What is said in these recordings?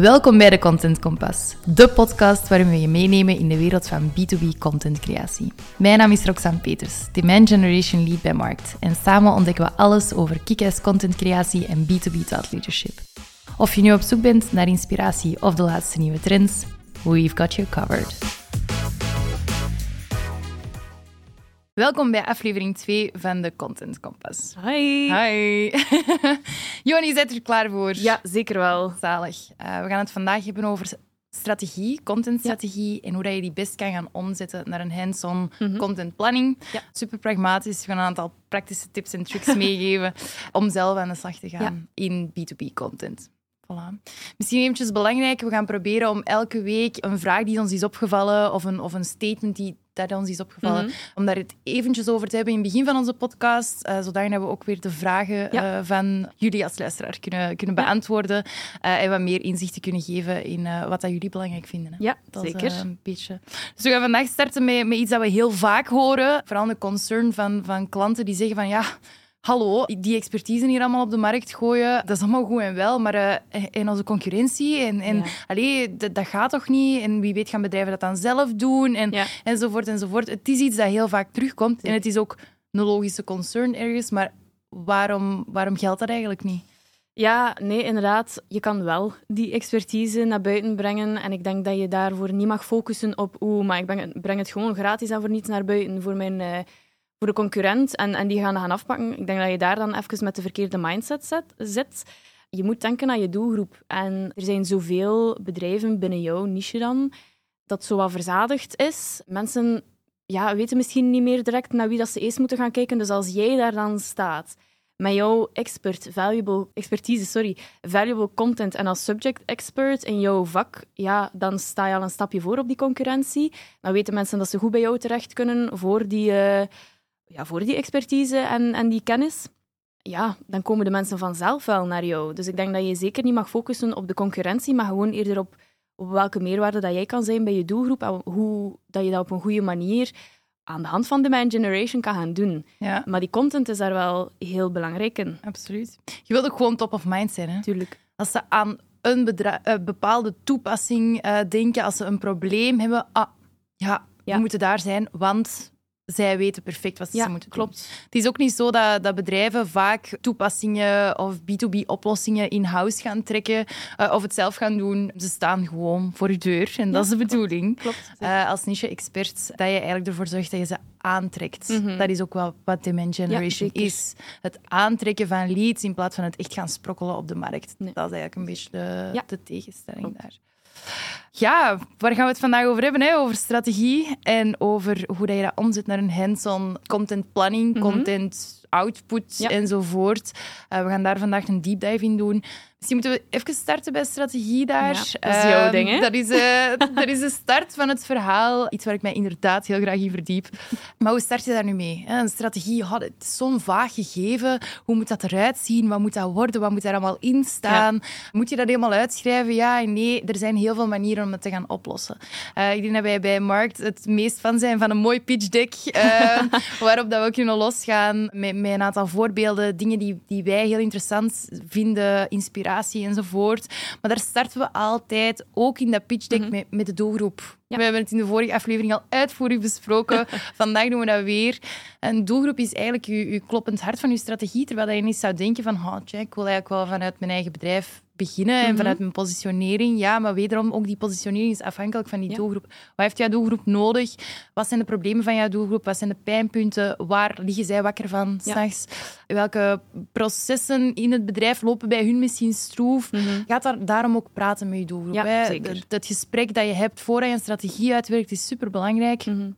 Welkom bij de Content Kompas, de podcast waarin we je meenemen in de wereld van B2B contentcreatie. Mijn naam is Roxanne Peters, Demand Generation Lead bij Markt. En samen ontdekken we alles over kick-ass contentcreatie en B2B thought leadership. Of je nu op zoek bent naar inspiratie of de laatste nieuwe trends, we've got you covered. Welkom bij aflevering 2 van de Content Kompas. Hi. Hi. Joni, zit er klaar voor? Ja, zeker wel. Zalig. Uh, we gaan het vandaag hebben over strategie, contentstrategie en hoe dat je die best kan gaan omzetten naar een hands-on mm -hmm. content planning. Ja. Super pragmatisch. We gaan een aantal praktische tips en tricks meegeven om zelf aan de slag te gaan ja. in B2B content. Voilà. Misschien eventjes belangrijk, we gaan proberen om elke week een vraag die ons is opgevallen of een, of een statement die dat ons is opgevallen, mm -hmm. om daar het eventjes over te hebben in het begin van onze podcast, uh, zodat we ook weer de vragen ja. uh, van jullie als luisteraar kunnen, kunnen ja. beantwoorden uh, en wat meer inzichten kunnen geven in wat dat jullie belangrijk vinden. Hè. Ja, dat zeker. Is, een beetje. Dus we gaan vandaag starten met, met iets dat we heel vaak horen, vooral de concern van, van klanten die zeggen van ja, hallo, die expertise hier allemaal op de markt gooien, dat is allemaal goed en wel, maar uh, in onze concurrentie, en, en ja. allee, dat, dat, gaat toch niet? En wie weet gaan bedrijven dat dan zelf doen, en, ja. enzovoort, enzovoort. Het is iets dat heel vaak terugkomt, en het is ook een logische concern ergens, maar waarom, waarom geldt dat eigenlijk niet? Ja, nee, inderdaad. Je kan wel die expertise naar buiten brengen. En ik denk dat je daarvoor niet mag focussen op oeh, maar ik breng het, breng het gewoon gratis en voor niets naar buiten voor mijn... Uh, voor de concurrent en, en die gaan gaan afpakken. Ik denk dat je daar dan even met de verkeerde mindset zet, zit. Je moet denken aan je doelgroep. En er zijn zoveel bedrijven binnen jouw niche dan, dat zo verzadigd is. Mensen ja, weten misschien niet meer direct naar wie dat ze eerst moeten gaan kijken. Dus als jij daar dan staat met jouw expert, valuable, expertise, sorry, valuable content en als subject expert in jouw vak, ja, dan sta je al een stapje voor op die concurrentie. Dan weten mensen dat ze goed bij jou terecht kunnen voor die... Uh, ja, voor die expertise en, en die kennis, ja, dan komen de mensen vanzelf wel naar jou. Dus ik denk dat je zeker niet mag focussen op de concurrentie, maar gewoon eerder op, op welke meerwaarde dat jij kan zijn bij je doelgroep en hoe dat je dat op een goede manier aan de hand van demand generation kan gaan doen. Ja. Maar die content is daar wel heel belangrijk in. Absoluut. Je wilt ook gewoon top of mind zijn. Hè? Tuurlijk. Als ze aan een uh, bepaalde toepassing uh, denken, als ze een probleem hebben, ah, ja, ja, we moeten daar zijn, want zij weten perfect wat ze moeten klopt. doen. Het is ook niet zo dat, dat bedrijven vaak toepassingen of B2B-oplossingen in-house gaan trekken uh, of het zelf gaan doen. Ze staan gewoon voor je deur en dat is de bedoeling. Klopt. Uh, als niche-expert, dat je eigenlijk ervoor zorgt dat je ze aantrekt. Mm -hmm. Dat is ook wel wat demand generation ja, is. Het aantrekken van leads in plaats van het echt gaan sprokkelen op de markt. Nee. Dat is eigenlijk een beetje de, de tegenstelling klopt. daar. Ja, waar gaan we het vandaag over hebben? Hè? Over strategie en over hoe dat je dat omzet naar een hands-on content planning, mm -hmm. content output ja. enzovoort. Uh, we gaan daar vandaag een deep dive in doen. Misschien moeten we even starten bij strategie daar. Ja, dat is jouw uh, ding, hè? Dat is, uh, dat is de start van het verhaal. Iets waar ik mij inderdaad heel graag in verdiep. Maar hoe start je daar nu mee? Een strategie, oh, het is zo'n vaag gegeven. Hoe moet dat eruit zien? Wat moet dat worden? Wat moet daar allemaal in staan? Ja. Moet je dat helemaal uitschrijven? Ja en nee. Er zijn heel veel manieren om het te gaan oplossen. Uh, ik denk dat wij bij Markt het meest van zijn van een mooi pitch deck. waarop dat we kunnen losgaan met, met een aantal voorbeelden. Dingen die, die wij heel interessant vinden, inspiratie enzovoort. Maar daar starten we altijd, ook in dat pitch deck, mm -hmm. met, met de doelgroep. Ja. We hebben het in de vorige aflevering al uitvoerig besproken. Vandaag doen we dat weer. Een doelgroep is eigenlijk je, je kloppend hart van je strategie, terwijl je niet zou denken van oh, tja, ik wil eigenlijk wel vanuit mijn eigen bedrijf beginnen en mm -hmm. vanuit mijn positionering. Ja, maar wederom, ook die positionering is afhankelijk van die ja. doelgroep. Wat heeft jouw doelgroep nodig? Wat zijn de problemen van jouw doelgroep? Wat zijn de pijnpunten? Waar liggen zij wakker van s'nachts? Ja. Welke processen in het bedrijf lopen bij hun misschien stroef? Mm -hmm. Gaat daar, daarom ook praten met je doelgroep. Ja, hè? Het, het gesprek dat je hebt voordat je een strategie uitwerkt is superbelangrijk. Mm -hmm.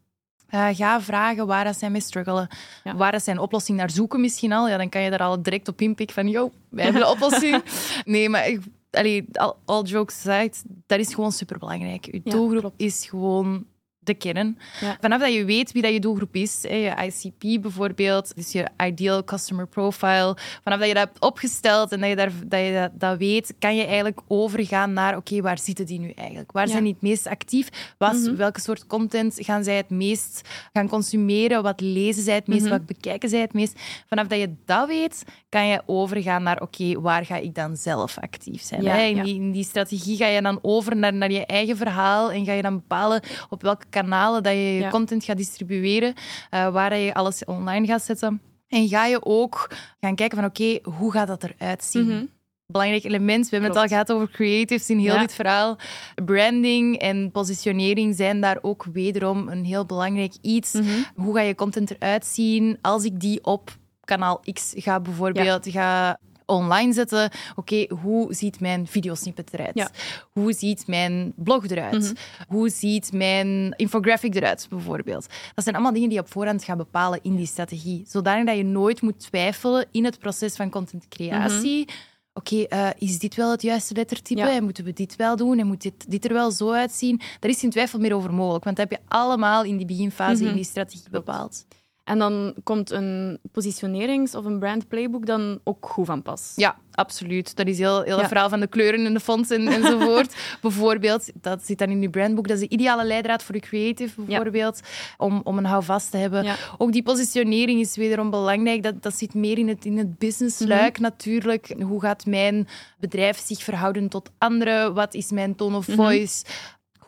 Uh, ga vragen waar dat zij mee struggelen. Ja. Waar dat zij een oplossing naar zoeken misschien al. Ja, dan kan je daar al direct op inpikken van, yo, wij hebben de oplossing. nee, maar ik, allee, all, all jokes aside, dat is gewoon superbelangrijk. Je doelgroep is gewoon de kern. Vanaf dat je weet wie dat je doelgroep is, je ICP bijvoorbeeld, dus je Ideal Customer Profile, vanaf dat je dat hebt opgesteld en dat je, daar, dat, je dat, dat weet, kan je eigenlijk overgaan naar, oké, waar zitten die nu eigenlijk? Waar zijn die het meest actief? Wat, mhm. Welke soort content gaan zij het meest gaan consumeren? Wat lezen zij het meest? Mhm. Wat bekijken zij het meest? Vanaf dat je dat weet, kan je overgaan naar, oké, waar ga ik dan zelf actief zijn? in, die, in, die, strategie ga je dan over naar, naar je eigen verhaal en ga je dan bepalen op welke kanalen dat je je content gaat distribueren, uh, waar je alles online gaat zetten. En ga je ook gaan kijken van oké, hoe gaat dat eruit zien? Mhm. Belangrijk element, we hebben het al gehad over creatives in heel dit verhaal. Branding en positionering zijn daar ook wederom een heel belangrijk iets. Mhm. Hoe ga je content eruit zien als ik die op kanaal X ga bijvoorbeeld ga online zetten. Oké, hoe ziet mijn videosnippet eruit? Hoe ziet mijn blog eruit? Mhm. Hoe ziet mijn infographic eruit, bijvoorbeeld? Dat zijn allemaal dingen die je op voorhand gaat bepalen in die strategie. Zodanig dat je nooit moet twijfelen in het proces van contentcreatie. Mm Oké, eh, is dit wel het juiste lettertype? En moeten we dit wel doen? En moet dit, dit er wel zo uitzien? Daar is geen twijfel meer over mogelijk, want dat heb je allemaal in die beginfase in mhm. die strategie bepaald. En dan komt een positionerings- of een brand playbook dan ook goed van pas. Ja, absoluut. Dat is heel, heel het verhaal van de kleuren en de fonts en, enzovoort. bijvoorbeeld, dat zit dan in die brandboek. Dat is de ideale leidraad voor de creative, bijvoorbeeld. Om, om een houvast te hebben. Ook die positionering is wederom belangrijk. Dat, dat zit meer in het, in het businessluik mhm. natuurlijk. Hoe gaat mijn bedrijf zich verhouden tot anderen? Wat is mijn tone of mhm. voice?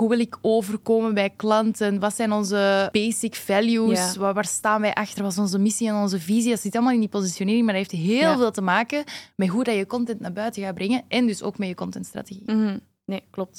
Hoe wil ik overkomen bij klanten? Wat zijn onze basic values? Waar, waar, staan wij achter? Wat is onze missie en onze visie? Dat zit allemaal in die positionering, maar dat heeft heel veel te maken met hoe dat je content naar buiten gaat brengen en dus ook met je contentstrategie. Mm Nee, klopt.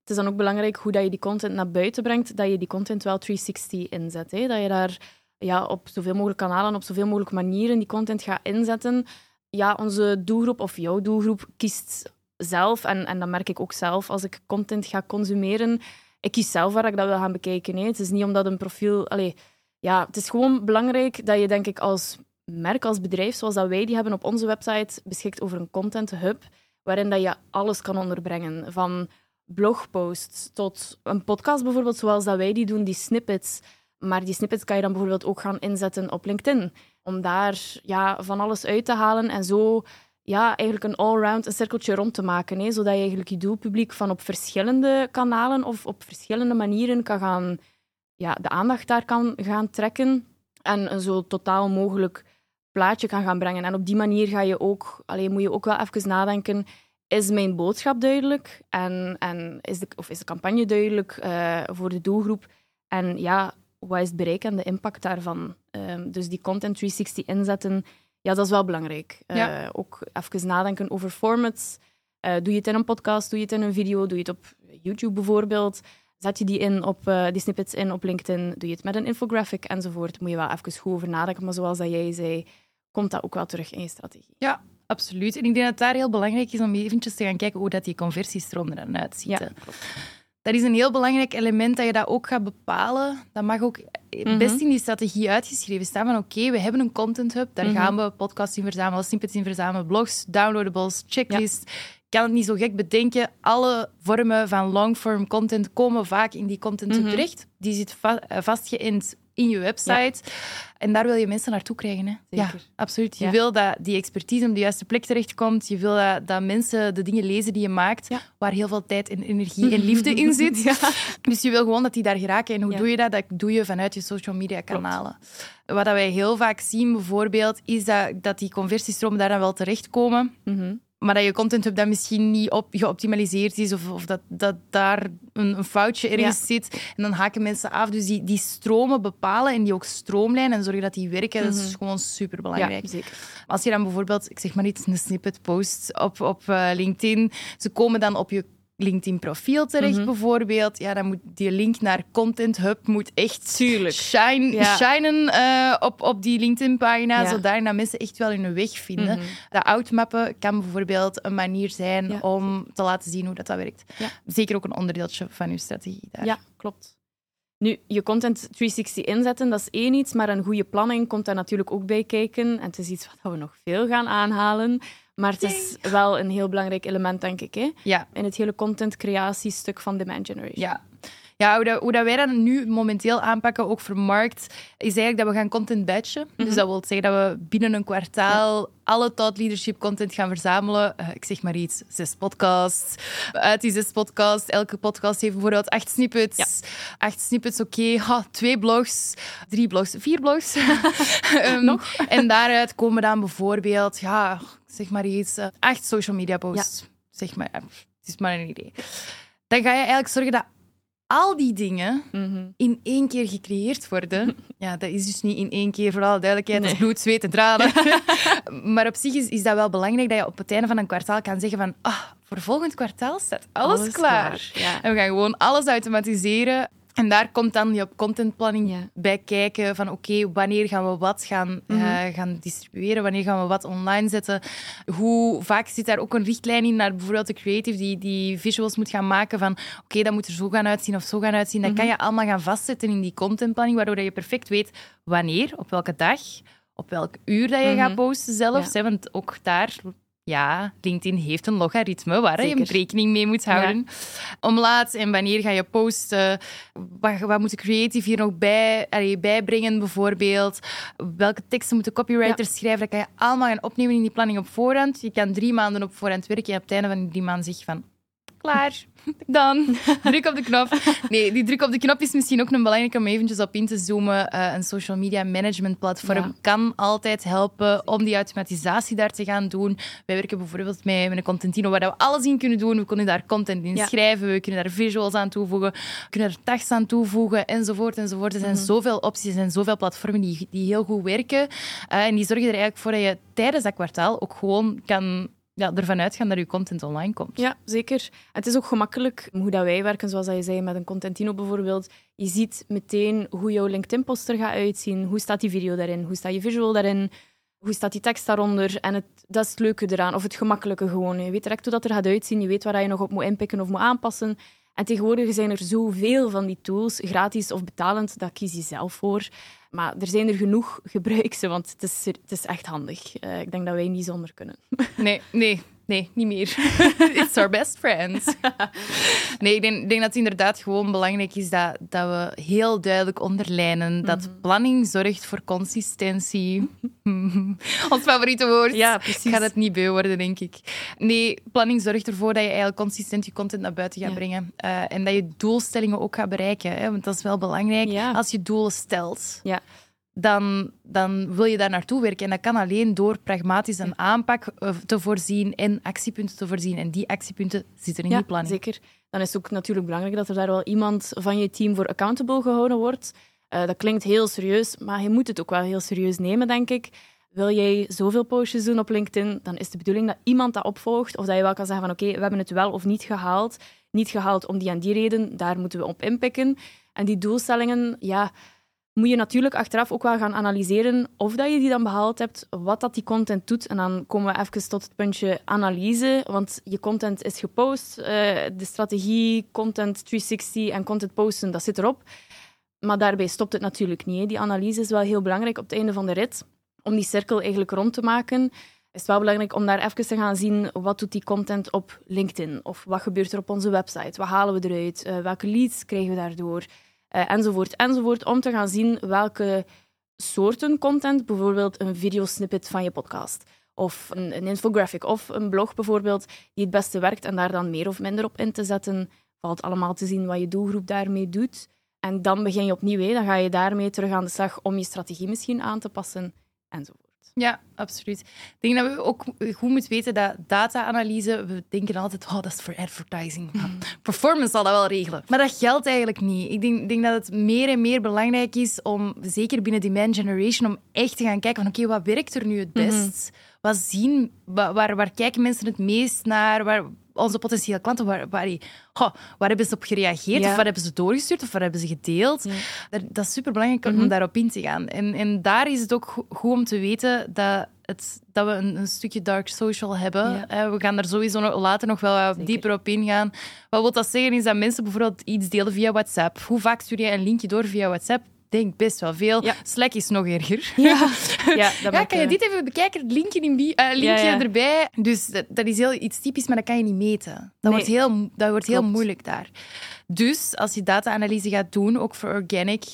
Het is dan ook belangrijk hoe dat je die content naar buiten brengt, dat je die content wel 360 inzet. Hè? Dat je daar ja, op zoveel mogelijk kanalen, op zoveel mogelijk manieren die content gaat inzetten. Ja, onze doelgroep of jouw doelgroep kiest zelf, en, en dat merk ik ook zelf als ik content ga consumeren, ik kies zelf waar ik dat wil gaan bekijken. Hè. Het is niet omdat een profiel... Allez, ja, het is gewoon belangrijk dat je, denk ik, als merk, als bedrijf, zoals dat wij die hebben op onze website, beschikt over een content hub, waarin dat je alles kan onderbrengen. Van blogposts tot een podcast bijvoorbeeld, zoals dat wij die doen, die snippets. Maar die snippets kan je dan bijvoorbeeld ook gaan inzetten op LinkedIn. Om daar ja, van alles uit te halen en zo ja, eigenlijk een all-round een cirkeltje rond te maken. Hè, zodat je eigenlijk je doelpubliek van op verschillende kanalen of op verschillende manieren kan gaan, ja, de aandacht daar kan gaan trekken en een zo totaal mogelijk plaatje kan gaan brengen. En op die manier ga je ook, alleen moet je ook wel even nadenken, is mijn boodschap duidelijk en, en is, de, of is de campagne duidelijk uh, voor de doelgroep? En ja, wat is het bereik en de impact daarvan? Um, dus die content 360 inzetten ja, dat is wel belangrijk. Uh, ook even nadenken over formats. Uh, doe je het in een podcast, doe je het in een video, doe je het op YouTube bijvoorbeeld. Zet je die, in op, uh, die snippets in op LinkedIn, doe je het met een infographic enzovoort. Moet je wel even goed over nadenken. Maar zoals dat jij zei, komt dat ook wel terug in je strategie. Ja, absoluut. En ik denk dat het daar heel belangrijk is om eventjes te gaan kijken hoe dat die conversiestroom er dan uitziet. Ja, dat is een heel belangrijk element dat je dat ook gaat bepalen. Dat mag ook mhm. best in die strategie uitgeschreven staan van oké, we hebben een content hub, daar mhm. gaan we podcasts in verzamelen, snippets in verzamelen, blogs, downloadables, checklist. Ik kan het niet zo gek bedenken. Alle vormen van long-form content komen vaak in die content hub mhm. terecht. Die zit va eh, vastgeïnd in je website. En daar wil je mensen naartoe krijgen. Hè? Ja, absoluut. Je wil dat die expertise op de juiste plek terechtkomt. Je wil dat, dat mensen de dingen lezen die je maakt, waar heel veel tijd en energie en liefde in zit. Dus je wil gewoon dat die daar geraken. En hoe doe je dat? Dat doe je vanuit je social media kanalen. Wat wij heel vaak zien bijvoorbeeld, is dat, dat die conversiestromen daar dan wel terechtkomen. Mm maar dat je content hebt dat misschien niet op, geoptimaliseerd is of, of dat, dat daar een, een foutje ergens zit. En dan haken mensen af. Dus die, die stromen bepalen en die ook stroomlijnen en zorgen dat die werken, dat is mhm. gewoon super belangrijk. zeker. Als je dan bijvoorbeeld, ik zeg maar niet, een snippet post op, op uh, LinkedIn, ze komen dan op je LinkedIn-profiel terecht, mhm. bijvoorbeeld. Ja, dan moet die link naar Content Hub moet echt Tuurlijk. Shine, shinen uh, op, op die LinkedIn-pagina, ja. zodat mensen echt wel hun weg vinden. Mm Dat outmappen kan bijvoorbeeld een manier zijn om te laten zien hoe dat, dat werkt. Zeker ook een onderdeeltje van je strategie daar. Ja, klopt. Nu, je content 360 inzetten, dat is één iets, maar een goede planning komt daar natuurlijk ook bij kijken. En het is iets wat we nog veel gaan aanhalen. Maar het is wel een heel belangrijk element, denk ik, hè? Ja. in het hele content-creatiestuk van demand generation. Ja. Ja, hoe, dat, hoe dat wij dat nu momenteel aanpakken, ook voor markt, is eigenlijk dat we gaan content batchen. Dus Mhm. dat wil zeggen dat we binnen een kwartaal alle thought leadership content gaan verzamelen. Eh, ik zeg maar iets, zes podcasts. Uit die zes podcasts, elke podcast heeft bijvoorbeeld acht snippets. Acht snippets, oké. Ha, twee blogs, drie blogs, vier blogs. Ehm, Nog? En daaruit komen dan bijvoorbeeld, ja, zeg maar iets, eh, acht social media posts. Zeg maar, het is maar een idee. Dan ga je eigenlijk zorgen dat al die dingen Mhm. in één keer gecreëerd worden. Ja, dat is dus niet in één keer, voor alle duidelijkheid. Nee. bloed, zweet en tranen. maar op zich is, is dat wel belangrijk dat je op het einde van een kwartaal kan zeggen van ah, voor volgend kwartaal staat alles, klaar. Ja. En we gaan gewoon alles automatiseren. En daar komt dan je contentplanning Ja. bij kijken van oké, wanneer gaan we wat gaan, Mhm. eh, gaan distribueren, wanneer gaan we wat online zetten. Hoe vaak zit daar ook een richtlijn in naar bijvoorbeeld de creative die, die visuals moet gaan maken van oké, dat moet er zo gaan uitzien of zo gaan uitzien. Dat Mhm. kan je allemaal gaan vastzetten in die contentplanning, waardoor je perfect weet wanneer, op welke dag, op welk uur dat je Mhm. gaat posten zelfs. Ja. hè, want ook daar... Ja, LinkedIn heeft een logaritme waar je Zeker. rekening mee moet houden. Om laat en wanneer ga je posten? Wat, wat moet de creative hier nog bij, allee, bijbrengen, bijvoorbeeld? Welke teksten moeten copywriters schrijven? Dat kan je allemaal gaan opnemen in die planning op voorhand. Je kan drie maanden op voorhand werken en op het einde van die drie maanden zeg je van... Klaar, dan. Druk op de knop. Nee, die druk op de knop is misschien ook een belangrijke om eventjes op in te zoomen. Eh, een social media management platform Ja. kan altijd helpen om die automatisatie daar te gaan doen. Wij werken bijvoorbeeld met, met een Contentino waar we alles in kunnen doen. We kunnen daar content in Ja. schrijven, we kunnen daar visuals aan toevoegen, we kunnen er tags aan toevoegen, enzovoort, enzovoort. Er zijn Mhm. zoveel opties en zoveel platformen die, die heel goed werken. Eh, en die zorgen er eigenlijk voor dat je tijdens dat kwartaal ook gewoon kan ja, ervan uitgaan dat je content online komt. Ja, zeker. Het is ook gemakkelijk hoe dat wij werken, zoals dat je zei met een Contentino bijvoorbeeld. Je ziet meteen hoe jouw LinkedIn-post er gaat uitzien. Hoe staat die video daarin? Hoe staat je visual daarin? Hoe staat die tekst daaronder? En het, dat is het leuke eraan, of het gemakkelijke gewoon. Je weet direct hoe dat er gaat uitzien. Je weet waar je nog op moet inpikken of moet aanpassen. En tegenwoordig zijn er zoveel van die tools, gratis of betalend, dat kies je zelf voor. Maar er zijn er genoeg, gebruik ze, want het is, het is echt handig. Eh, ik denk dat wij niet zonder kunnen. Nee, nee, nee, niet meer. It's our best friends. Nee, ik denk, dat het inderdaad gewoon belangrijk is dat, dat we heel duidelijk onderlijnen dat Mhm. planning zorgt voor consistentie. Ons favoriete woord. Ja, precies. Ik ga het niet beu worden, denk ik. Nee, planning zorgt ervoor dat je eigenlijk consistent je content naar buiten gaat Ja. brengen. Eh, en dat je doelstellingen ook gaat bereiken. Hè? Want dat is wel belangrijk. Ja. Als je doelen stelt, Ja. Dan, dan wil je daar naartoe werken. En dat kan alleen door pragmatisch een aanpak eh, te voorzien en actiepunten te voorzien. En die actiepunten zitten in ja, die planning. zeker. Dan is het ook natuurlijk belangrijk dat er daar wel iemand van je team voor accountable gehouden wordt. Eh, dat klinkt heel serieus, maar je moet het ook wel heel serieus nemen, denk ik. Wil jij zoveel postjes doen op LinkedIn, dan is de bedoeling dat iemand dat opvolgt. Of dat je wel kan zeggen van oké, we hebben het wel of niet gehaald. Niet gehaald om die en die reden, daar moeten we op inpikken. En die doelstellingen, ja, moet je natuurlijk achteraf ook wel gaan analyseren of dat je die dan behaald hebt, wat dat die content doet. En dan komen we even tot het puntje analyse, want je content is gepost. eh, de strategie, content 360 en content posten, dat zit erop. Maar daarbij stopt het natuurlijk niet. hè. Die analyse is wel heel belangrijk op het einde van de rit. Om die cirkel eigenlijk rond te maken, is het wel belangrijk om daar even te gaan zien wat doet die content op LinkedIn? Of wat gebeurt er op onze website? Wat halen we eruit? Eh, welke leads krijgen we daardoor? Eh, enzovoort, enzovoort. Om te gaan zien welke soorten content, bijvoorbeeld een videosnippet van je podcast, of een, een infographic, of een blog bijvoorbeeld, die het beste werkt en daar dan meer of minder op in te zetten, valt allemaal te zien wat je doelgroep daarmee doet. En dan begin je opnieuw. Hè. Dan ga je daarmee terug aan de slag om je strategie misschien aan te passen, enzovoort. Ja, absoluut. Ik denk dat we ook goed moeten weten dat data-analyse, we denken altijd, oh, dat is voor advertising. Ja, Performance zal dat wel regelen. Maar dat geldt eigenlijk niet. Ik denk, denk dat het meer en meer belangrijk is om, zeker binnen demand generation, om echt te gaan kijken van, oké, wat werkt er nu het best? Wat zien, wa- waar, waar kijken mensen het meest naar? Waar, onze potentiële klanten, waar, waar, goh, waar hebben ze op gereageerd? Ja. Of waar hebben ze doorgestuurd? Of waar hebben ze gedeeld? Ja. Dat, dat is superbelangrijk om daarop in te gaan. En, en daar is het ook go- goed om te weten dat, het, dat we een, een stukje dark social hebben. Ja. We gaan daar sowieso later nog wel wat Zeker. dieper op ingaan. Wat wil dat zeggen is dat mensen bijvoorbeeld iets delen via WhatsApp. Hoe vaak stuur je een linkje door via WhatsApp? Denk best wel veel. Slack is nog erger. Ja, ja, dat ja kan je dit even bekijken? Het linkje, in uh, linkje erbij. Dus dat, is heel iets typisch, maar dat kan je niet meten. Dat wordt heel, dat wordt heel moeilijk daar. Dus als je data-analyse gaat doen, ook voor organic,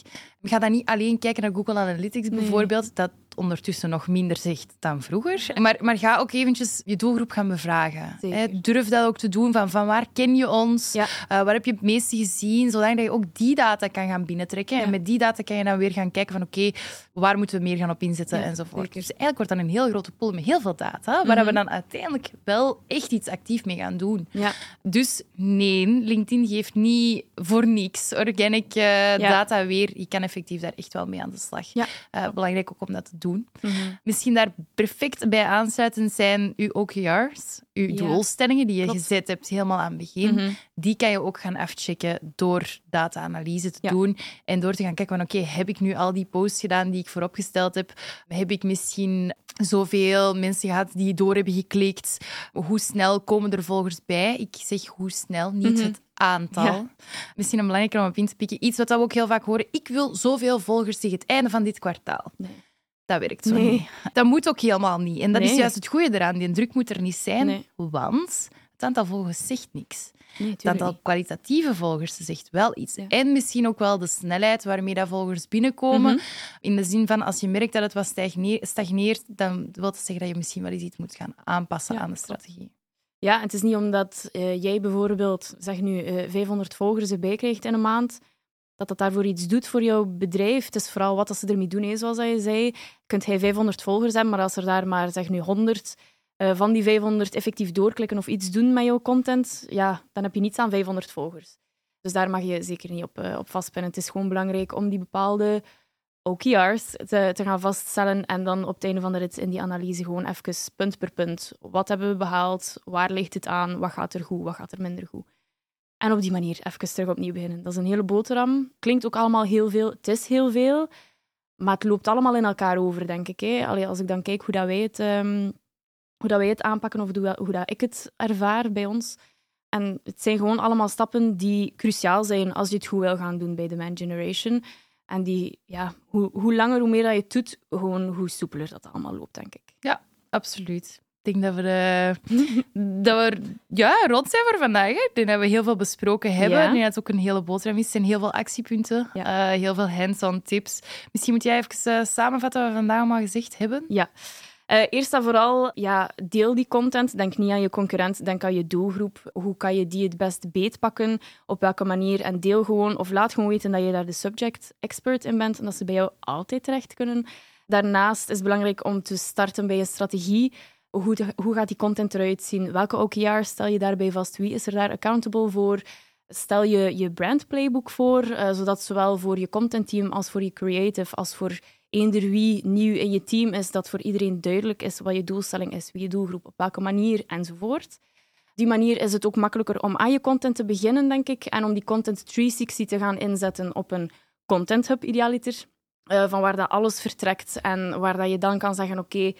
ga dan niet alleen kijken naar Google Analytics bijvoorbeeld. Dat ondertussen nog minder zegt dan vroeger. Maar, maar ga ook eventjes je doelgroep gaan bevragen. Hè. Durf dat ook te doen. Van, van waar ken je ons? Ja. Uh, waar heb je het meeste gezien? Zodat je ook die data kan gaan binnentrekken. En met die data kan je dan weer gaan kijken van oké, waar moeten we meer gaan op inzetten enzovoort. Dus eigenlijk wordt dan een heel grote pool met heel veel data, waar we mhm. dan uiteindelijk wel echt iets actief mee gaan doen. Ja. Dus nee, LinkedIn geeft niet voor niks organic uh, data weer. Je kan effectief daar echt wel mee aan de slag. Uh, belangrijk ook om dat te doen. Mhm. Misschien daar perfect bij aansluiten zijn uw OKR's, uw doelstellingen die je gezet hebt helemaal aan het begin. Mhm. Die kan je ook gaan afchecken door data-analyse te doen en door te gaan kijken van oké, heb ik nu al die posts gedaan die ik vooropgesteld heb? Heb ik misschien zoveel mensen gehad die door hebben geklikt? Hoe snel komen er volgers bij? Ik zeg hoe snel, niet mhm. het aantal. Misschien een belangrijker om op in te pikken. Iets wat we ook heel vaak horen. Ik wil zoveel volgers tegen het einde van dit kwartaal. Nee. Dat werkt zo niet. Dat moet ook helemaal niet. En dat is juist het goede eraan. Die druk moet er niet zijn, want het aantal volgers zegt niks. het aantal kwalitatieve volgers zegt wel iets. En misschien ook wel de snelheid waarmee dat volgers binnenkomen. Mhm. In de zin van, als je merkt dat het wat stagneert, dan wil dat zeggen dat je misschien wel eens iets moet gaan aanpassen aan de strategie. Ja, het is niet omdat uh, jij bijvoorbeeld, zeg nu, uh, eh, 500 volgers erbij krijgt in een maand, dat dat daarvoor iets doet voor jouw bedrijf. Het is vooral wat ze ermee doen, zoals je zei. Kunt hij 500 volgers hebben, maar als er daar maar zeg nu 100 eh, van die 500 effectief doorklikken of iets doen met jouw content, ja, dan heb je niets aan 500 volgers. Dus daar mag je zeker niet op, uh, op vastpinnen. Het is gewoon belangrijk om die bepaalde OKR's te, te, gaan vaststellen en dan op het einde van de rit in die analyse gewoon even punt per punt. Wat hebben we behaald? Waar ligt het aan? Wat gaat er goed? Wat gaat er minder goed? En op die manier even terug opnieuw beginnen. Dat is een hele boterham. Klinkt ook allemaal heel veel. Het is heel veel. Maar het loopt allemaal in elkaar over, denk ik. Hè. Allee, als ik dan kijk hoe, dat wij, het, um, hoe dat wij het aanpakken of hoe, hoe dat ik het ervaar bij ons. En het zijn gewoon allemaal stappen die cruciaal zijn als je het goed wil gaan doen bij de Man Generation. En die, ja, hoe, hoe langer, hoe meer dat je het doet, gewoon hoe soepeler dat allemaal loopt, denk ik. Ja, absoluut. Ik denk dat we, uh, dat we ja, rond zijn voor vandaag. Ik denk dat we heel veel besproken hebben. Ja. Dat het ook een hele boterham is. Er zijn heel veel actiepunten, uh, heel veel hands-on tips. Misschien moet jij even uh, samenvatten wat we vandaag allemaal gezegd hebben. Ja. Eerst en vooral, ja, deel die content. Denk niet aan je concurrent, denk aan je doelgroep. Hoe kan je die het best beetpakken? Op welke manier? En deel gewoon, of laat gewoon weten dat je daar de subject expert in bent en dat ze bij jou altijd terecht kunnen. Daarnaast is het belangrijk om te starten bij je strategie hoe, hoe gaat die content eruit zien? Welke OKR stel je daarbij vast? Wie is er daar accountable voor? Stel je je brand playbook voor, uh, zodat zowel voor je contentteam als voor je creative, als voor eender wie nieuw in je team is, dat voor iedereen duidelijk is wat je doelstelling is, wie je doelgroep, op welke manier enzovoort. Die manier is het ook makkelijker om aan je content te beginnen, denk ik, en om die content 360 te gaan inzetten op een content hub idealiter, uh, van waar dat alles vertrekt en waar dat je dan kan zeggen, oké,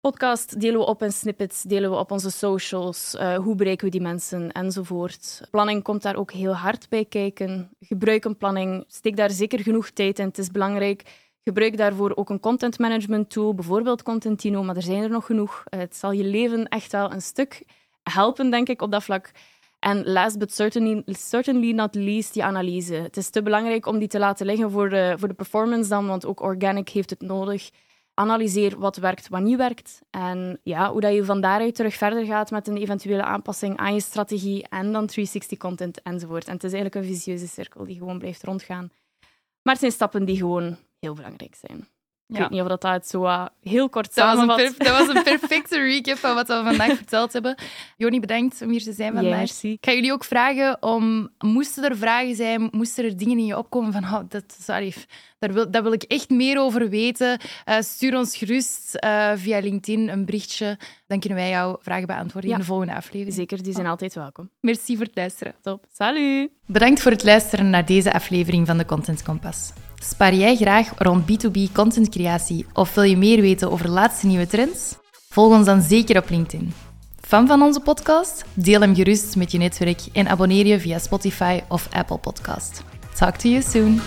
podcast delen we op in snippets, delen we op onze socials, uh, hoe bereiken we die mensen enzovoort. Planning komt daar ook heel hard bij kijken. Gebruik een planning, steek daar zeker genoeg tijd in. Het is belangrijk. Gebruik daarvoor ook een content management tool, bijvoorbeeld Contentino, maar er zijn er nog genoeg. Uh, het zal je leven echt wel een stuk helpen, denk ik, op dat vlak. En last but certainly, certainly not least, die analyse. Het is te belangrijk om die te laten liggen voor de, voor de performance dan, want ook organic heeft het nodig analyseer wat werkt, wat niet werkt. En ja, hoe dat je van daaruit terug verder gaat met een eventuele aanpassing aan je strategie en dan 360 content enzovoort. En het is eigenlijk een visieuze cirkel die gewoon blijft rondgaan. Maar het zijn stappen die gewoon heel belangrijk zijn. Ik weet niet of dat, dat zo uh, heel kort samenvat. Dat, dat was een perfecte recap van wat we vandaag verteld hebben. Joni, bedankt om hier te zijn vandaag. ik ga jullie ook vragen om, moesten er vragen zijn, moesten er dingen in je opkomen van, oh, dat, sorry, daar, wil, daar wil ik echt meer over weten. Uh, stuur ons gerust uh, via LinkedIn een berichtje. Dan kunnen wij jouw vragen beantwoorden in de volgende aflevering. Zeker, die zijn altijd welkom. Merci voor het luisteren. Top. Salut! Bedankt voor het luisteren naar deze aflevering van de Content Compass. Spaar jij graag rond B2B contentcreatie of wil je meer weten over de laatste nieuwe trends? Volg ons dan zeker op LinkedIn. Fan van onze podcast? Deel hem gerust met je netwerk en abonneer je via Spotify of Apple Podcast. Talk to you soon.